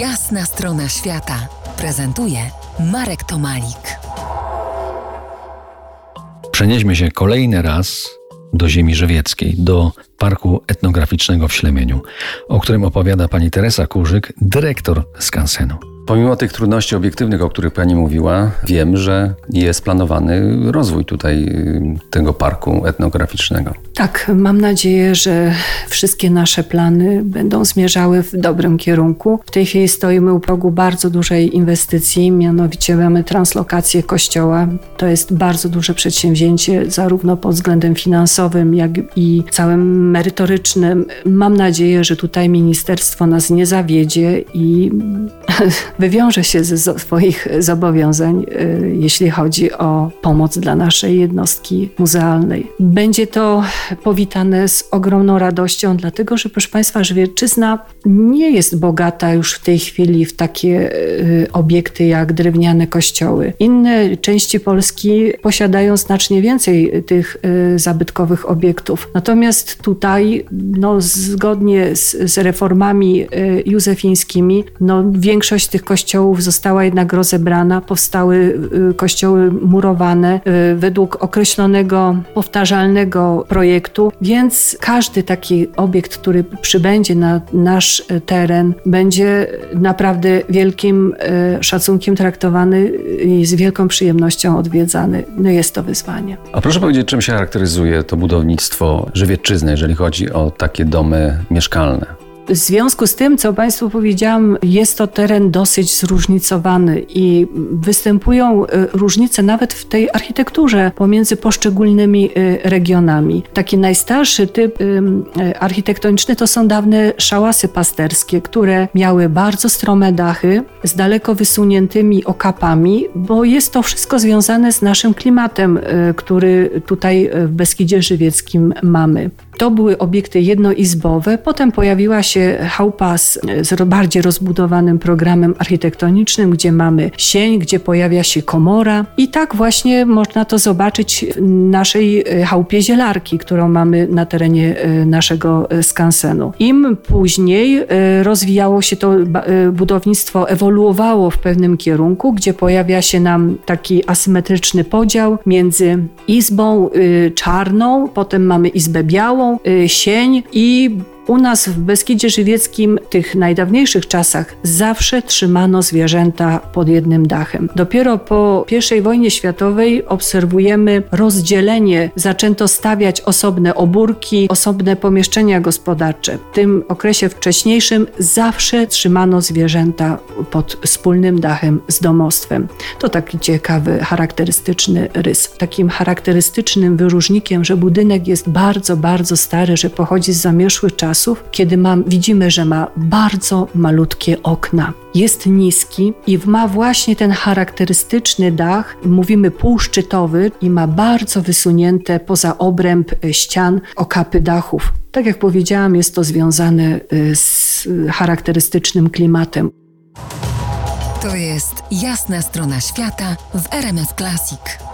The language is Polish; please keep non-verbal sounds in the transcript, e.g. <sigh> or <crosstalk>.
Jasna strona świata prezentuje Marek Tomalik. Przenieśmy się kolejny raz do ziemi żywieckiej, do Parku Etnograficznego w Ślemieniu, o którym opowiada pani Teresa Kurzyk, dyrektor skansenu. Pomimo tych trudności obiektywnych, o których Pani mówiła, wiem, że jest planowany rozwój tutaj y, tego parku etnograficznego. Tak, mam nadzieję, że wszystkie nasze plany będą zmierzały w dobrym kierunku. W tej chwili stoimy u progu bardzo dużej inwestycji, mianowicie mamy translokację kościoła. To jest bardzo duże przedsięwzięcie, zarówno pod względem finansowym, jak i całym merytorycznym. Mam nadzieję, że tutaj ministerstwo nas nie zawiedzie i <laughs> wywiąże się ze swoich zobowiązań, y, jeśli chodzi o pomoc dla naszej jednostki muzealnej. Będzie to powitane z ogromną radością, dlatego że, proszę Państwa, Żwierczyzna nie jest bogata już w tej chwili w takie y, obiekty jak drewniane kościoły. Inne części Polski posiadają znacznie więcej tych y, zabytkowych obiektów. Natomiast tutaj, no, zgodnie z, z reformami józefińskimi, no, większość tych kościołów została jednak rozebrana, powstały y, kościoły murowane y, według określonego, powtarzalnego projektu, więc każdy taki obiekt, który przybędzie na nasz y, teren, będzie naprawdę wielkim szacunkiem traktowany i z wielką przyjemnością odwiedzany. No jest to wyzwanie. A proszę powiedzieć, czym się charakteryzuje to budownictwo żywiecczyzny, jeżeli chodzi o takie domy mieszkalne? W związku z tym, co Państwu powiedziałam, jest to teren dosyć zróżnicowany i występują y, różnice nawet w tej architekturze pomiędzy poszczególnymi y, regionami. Taki najstarszy typ y, architektoniczny to są dawne szałasy pasterskie, które miały bardzo strome dachy z daleko wysuniętymi okapami, bo jest to wszystko związane z naszym klimatem, który tutaj w Beskidzie Żywieckim mamy. To były obiekty jednoizbowe. Potem pojawiła się chałupa z, z bardziej rozbudowanym programem architektonicznym, gdzie mamy sień, gdzie pojawia się komora. I tak właśnie można to zobaczyć w naszej e, chałupie zielarki, którą mamy na terenie e, naszego e, skansenu. Im później rozwijało się to budownictwo, ewoluowało w pewnym kierunku, gdzie pojawia się nam taki asymetryczny podział między izbą czarną, potem mamy izbę białą, sień i u nas w Beskidzie Żywieckim w tych najdawniejszych czasach zawsze trzymano zwierzęta pod jednym dachem. Dopiero po I wojnie światowej obserwujemy rozdzielenie, zaczęto stawiać osobne obórki, osobne pomieszczenia gospodarcze. W tym okresie wcześniejszym zawsze trzymano zwierzęta pod wspólnym dachem z domostwem. To taki ciekawy, charakterystyczny rys. Takim charakterystycznym wyróżnikiem, że budynek jest bardzo, bardzo stary, że pochodzi z zamierzchłych czasów, czasów, kiedy ma, widzimy, że ma bardzo malutkie okna. Jest niski i ma właśnie ten charakterystyczny dach, mówimy półszczytowy i ma bardzo wysunięte poza obręb ścian okapy dachów. Tak jak powiedziałam, jest to związane y, z charakterystycznym klimatem. To jest jasna strona świata w RMF Classic.